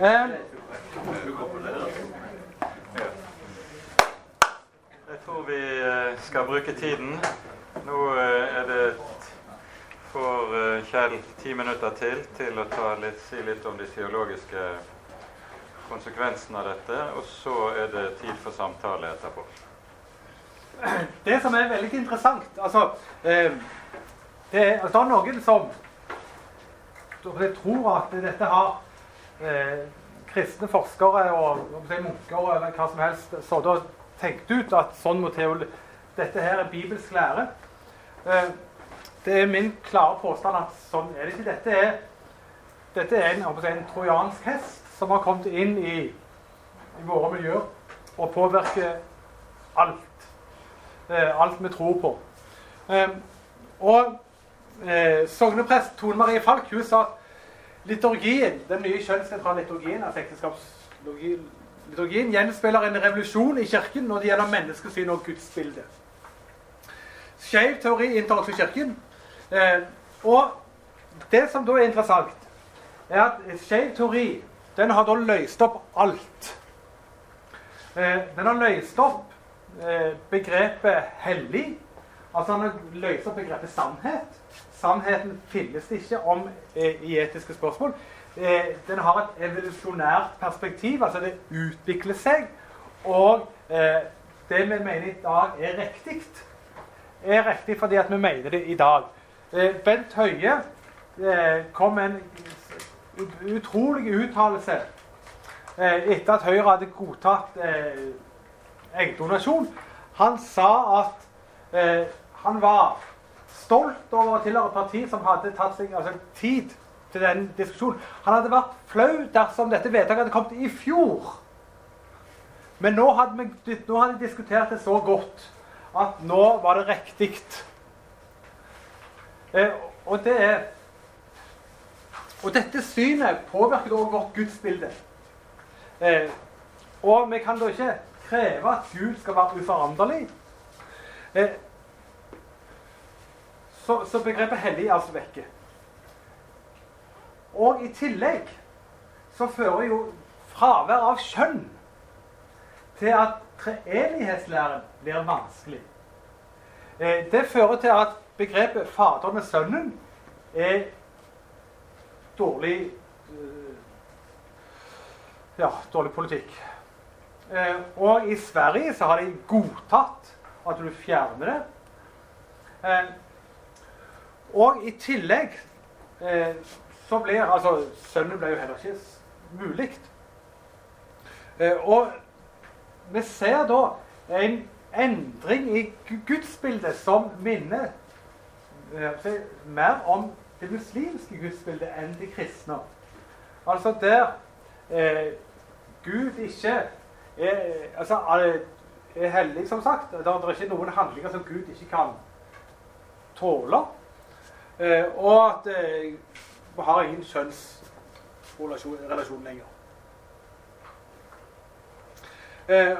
Eh, jeg tror vi eh, skal bruke tiden. Nå eh, er det eh, Kjell ti minutter til til å litt, si litt om de teologiske konsekvensene av dette. Og så er det tid for samtale etterpå. Det som er veldig interessant altså, det, altså, det er noen som tror at dette har eh, kristne forskere og, si, munker eller hva som helst så da tenkt ut at sånn må dette her er bibelsk lære. Eh, det er min klare påstand at sånn er det ikke. Dette er, dette er en, en, trojansk hest som har kommet inn i, i våre miljøer og påvirker alt. Eh, alt vi tror på. Eh, og eh, sogneprest Tone Marie Falk hun sa at liturgien, den nye kjønnssentrale liturgien, altså ekteskapsliturgien, gjenspeiler en revolusjon i Kirken når det gjelder menneskesyn og gudsbilde. Skeiv teori inntar også Kirken. Eh, og det som da er interessant, er at skeiv teori den har da løst opp alt. Eh, den har løst opp eh, begrepet hellig. Altså han har løst opp begrepet sannhet. Sannheten finnes ikke om eh, i etiske spørsmål. Eh, den har et evolusjonært perspektiv, altså det utvikler seg. Og eh, det vi mener i dag er riktig, er riktig fordi at vi mener det i dag. Bent Høie kom med en utrolig uttalelse etter at Høyre hadde godtatt eggdonasjon. Han sa at han var stolt over å tilhøre et parti som hadde tatt seg altså, tid til den diskusjonen. Han hadde vært flau dersom dette vedtaket hadde kommet i fjor. Men nå hadde vi nå hadde de diskutert det så godt at nå var det riktig. Eh, og det er Og dette synet påvirker også vårt gudsbilde. Eh, og vi kan da ikke kreve at Gud skal være uforanderlig. Eh, så, så begrepet hellig er altså vekke. Og i tillegg så fører jo fravær av kjønn til at treenighetslæren blir vanskelig. Eh, det fører til at begrepet Faderen og Sønnen er dårlig eh, ja, dårlig politikk. Eh, og i Sverige så har de godtatt at du fjerner det. Og i tillegg eh, så blir altså Sønnen ble jo heller ikke mulig. Eh, og vi ser da en endring i gudsbildet som minner eh, mer om det muslimske gudsbildet enn de kristne. Altså der eh, Gud ikke er, altså, er hellig, som sagt. Det er ikke noen handlinger som Gud ikke kan tåle. Eh, og at eh, vi har ingen kjønnsrelasjon lenger. Eh,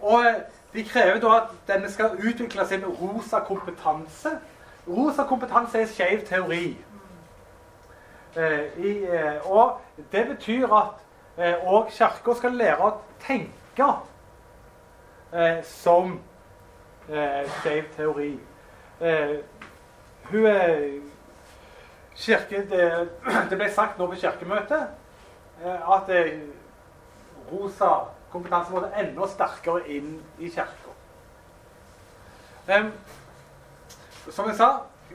og de krever da at denne skal utvikle sin rosa kompetanse. Rosa kompetanse er skeiv teori. I, og det betyr at òg Kirka skal lære å tenke som skeiv teori hun er kirke, det, det, ble sagt nå på kirkemøtet eh, at rosa kompetanse måtte enda sterkere inn i kirka. Som jeg sa,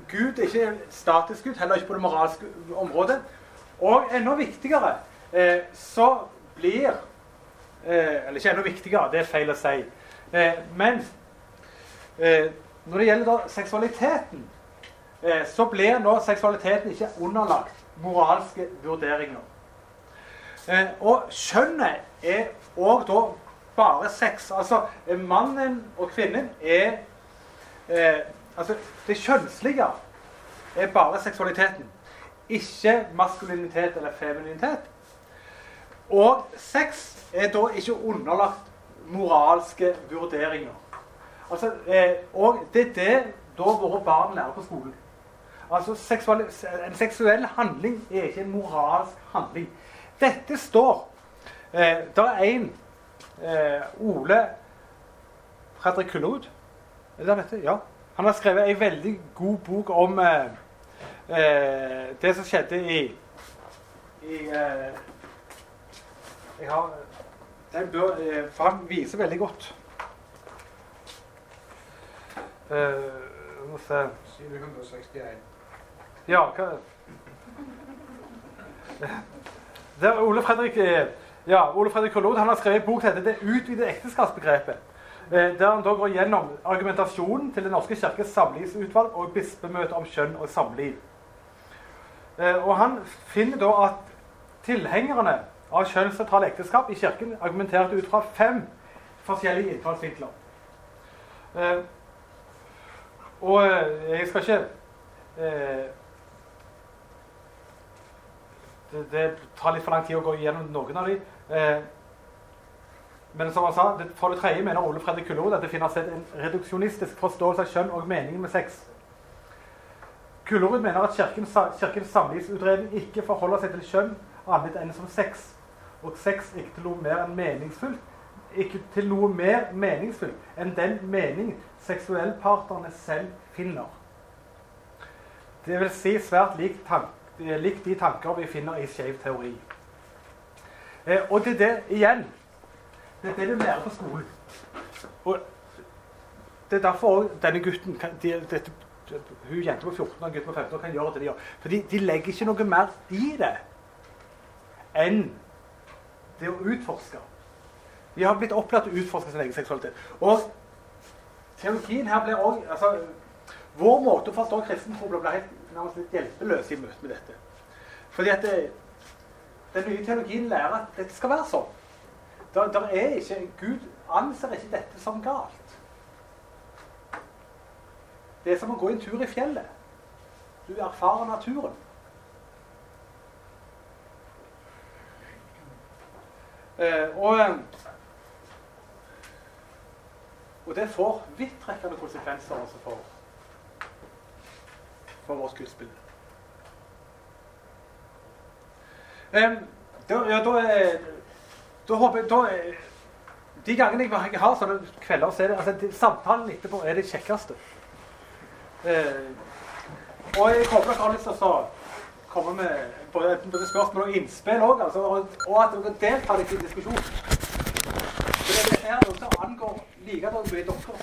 Gud er ikke statisk Gud, heller ikke på det moralske området. Og enda viktigere eh, så blir eh, Eller ikke enda viktigere, det er feil å si. Men når det gjelder da seksualiteten Eh, så blir nå seksualiteten ikke underlagt moralske vurderinger. Eh, og kjønnet er òg da bare sex. Altså mannen og kvinnen er eh, Altså det kjønnslige er bare seksualiteten. Ikke maskulinitet eller femininitet. Og sex er da ikke underlagt moralske vurderinger. Altså, eh, og det er det da våre barn lærer på skolen. Altså, En seksuell handling er ikke en moralsk handling. dette står eh, Det er en eh, Ole Fredrik Kullerud. Er? Ja. Han har skrevet ei veldig god bok om eh, eh, det som skjedde i, i eh, Jeg har Den bør eh, For han viser veldig godt. Uh, må se 761. Ja, hva Det er Ole Fredrik eh, ja, Ole Fredrik Kollod han har skrevet en bok som heter 'Det utvidede ekteskapsbegrepet'. Eh, der han da går gjennom argumentasjonen til Den norske kirkes samlivsutvalg og bispemøtet om kjønn og samliv. Eh, og Han finner da at tilhengerne av kjønnssentrale ekteskap i kirken argumenterte ut fra fem forskjellige innfallsvinkler. Og jeg skal ikke det, tar litt for lang tid å gå gjennom noen av dem. Eh, men som han sa, det, for det tredje mener Ole Fredrik Kullerud at det finnes en reduksjonistisk forståelse av kjønn og meningen med sex. Kullerud mener at kirkens, kirkens samlivsutredning ikke forholder seg til kjønn annet enn som sex. Og sex ikke til noe mer enn meningsfullt. Ikke til noe mer meningsfullt enn den mening seksuellpartnerne selv finner. Det vil si svært lik tanke likt de tanker vi finner i skeiv teori. Eh, og det er det igjen Det er det du lærer på skolen. Og det er derfor denne gutten kan, de, dette, Hun jenta på 14 og gutten på 15 kan gjøre det de gjør. For de legger ikke noe mer i det enn det å utforske. De har blitt opplært til å utforske sin egen seksualitet. Og teologien her blir òg Vår måte å forstå kristen tro blir helt nærmest litt hjelpeløse i møte med dette. Fordi at det, den nye teologien lærer at dette skal være sånn. Der, der er ikke, Gud anser ikke dette som galt. Det er som å gå en tur i fjellet. Du erfarer naturen. Eh, og, og det får vidtrekkende konsekvenser også for for vårt gudsbilde. Um, da, ja, da, da håper da, De gangene jeg har sånne kvelder, så er det altså, samtalen etterpå er det kjekkeste. Uh, og jeg håper dere har lyst til å komme med både, både spørsmål og innspill òg, altså, og, og, at dere deltar litt i diskusjonen. For det er noe som angår like mye dere som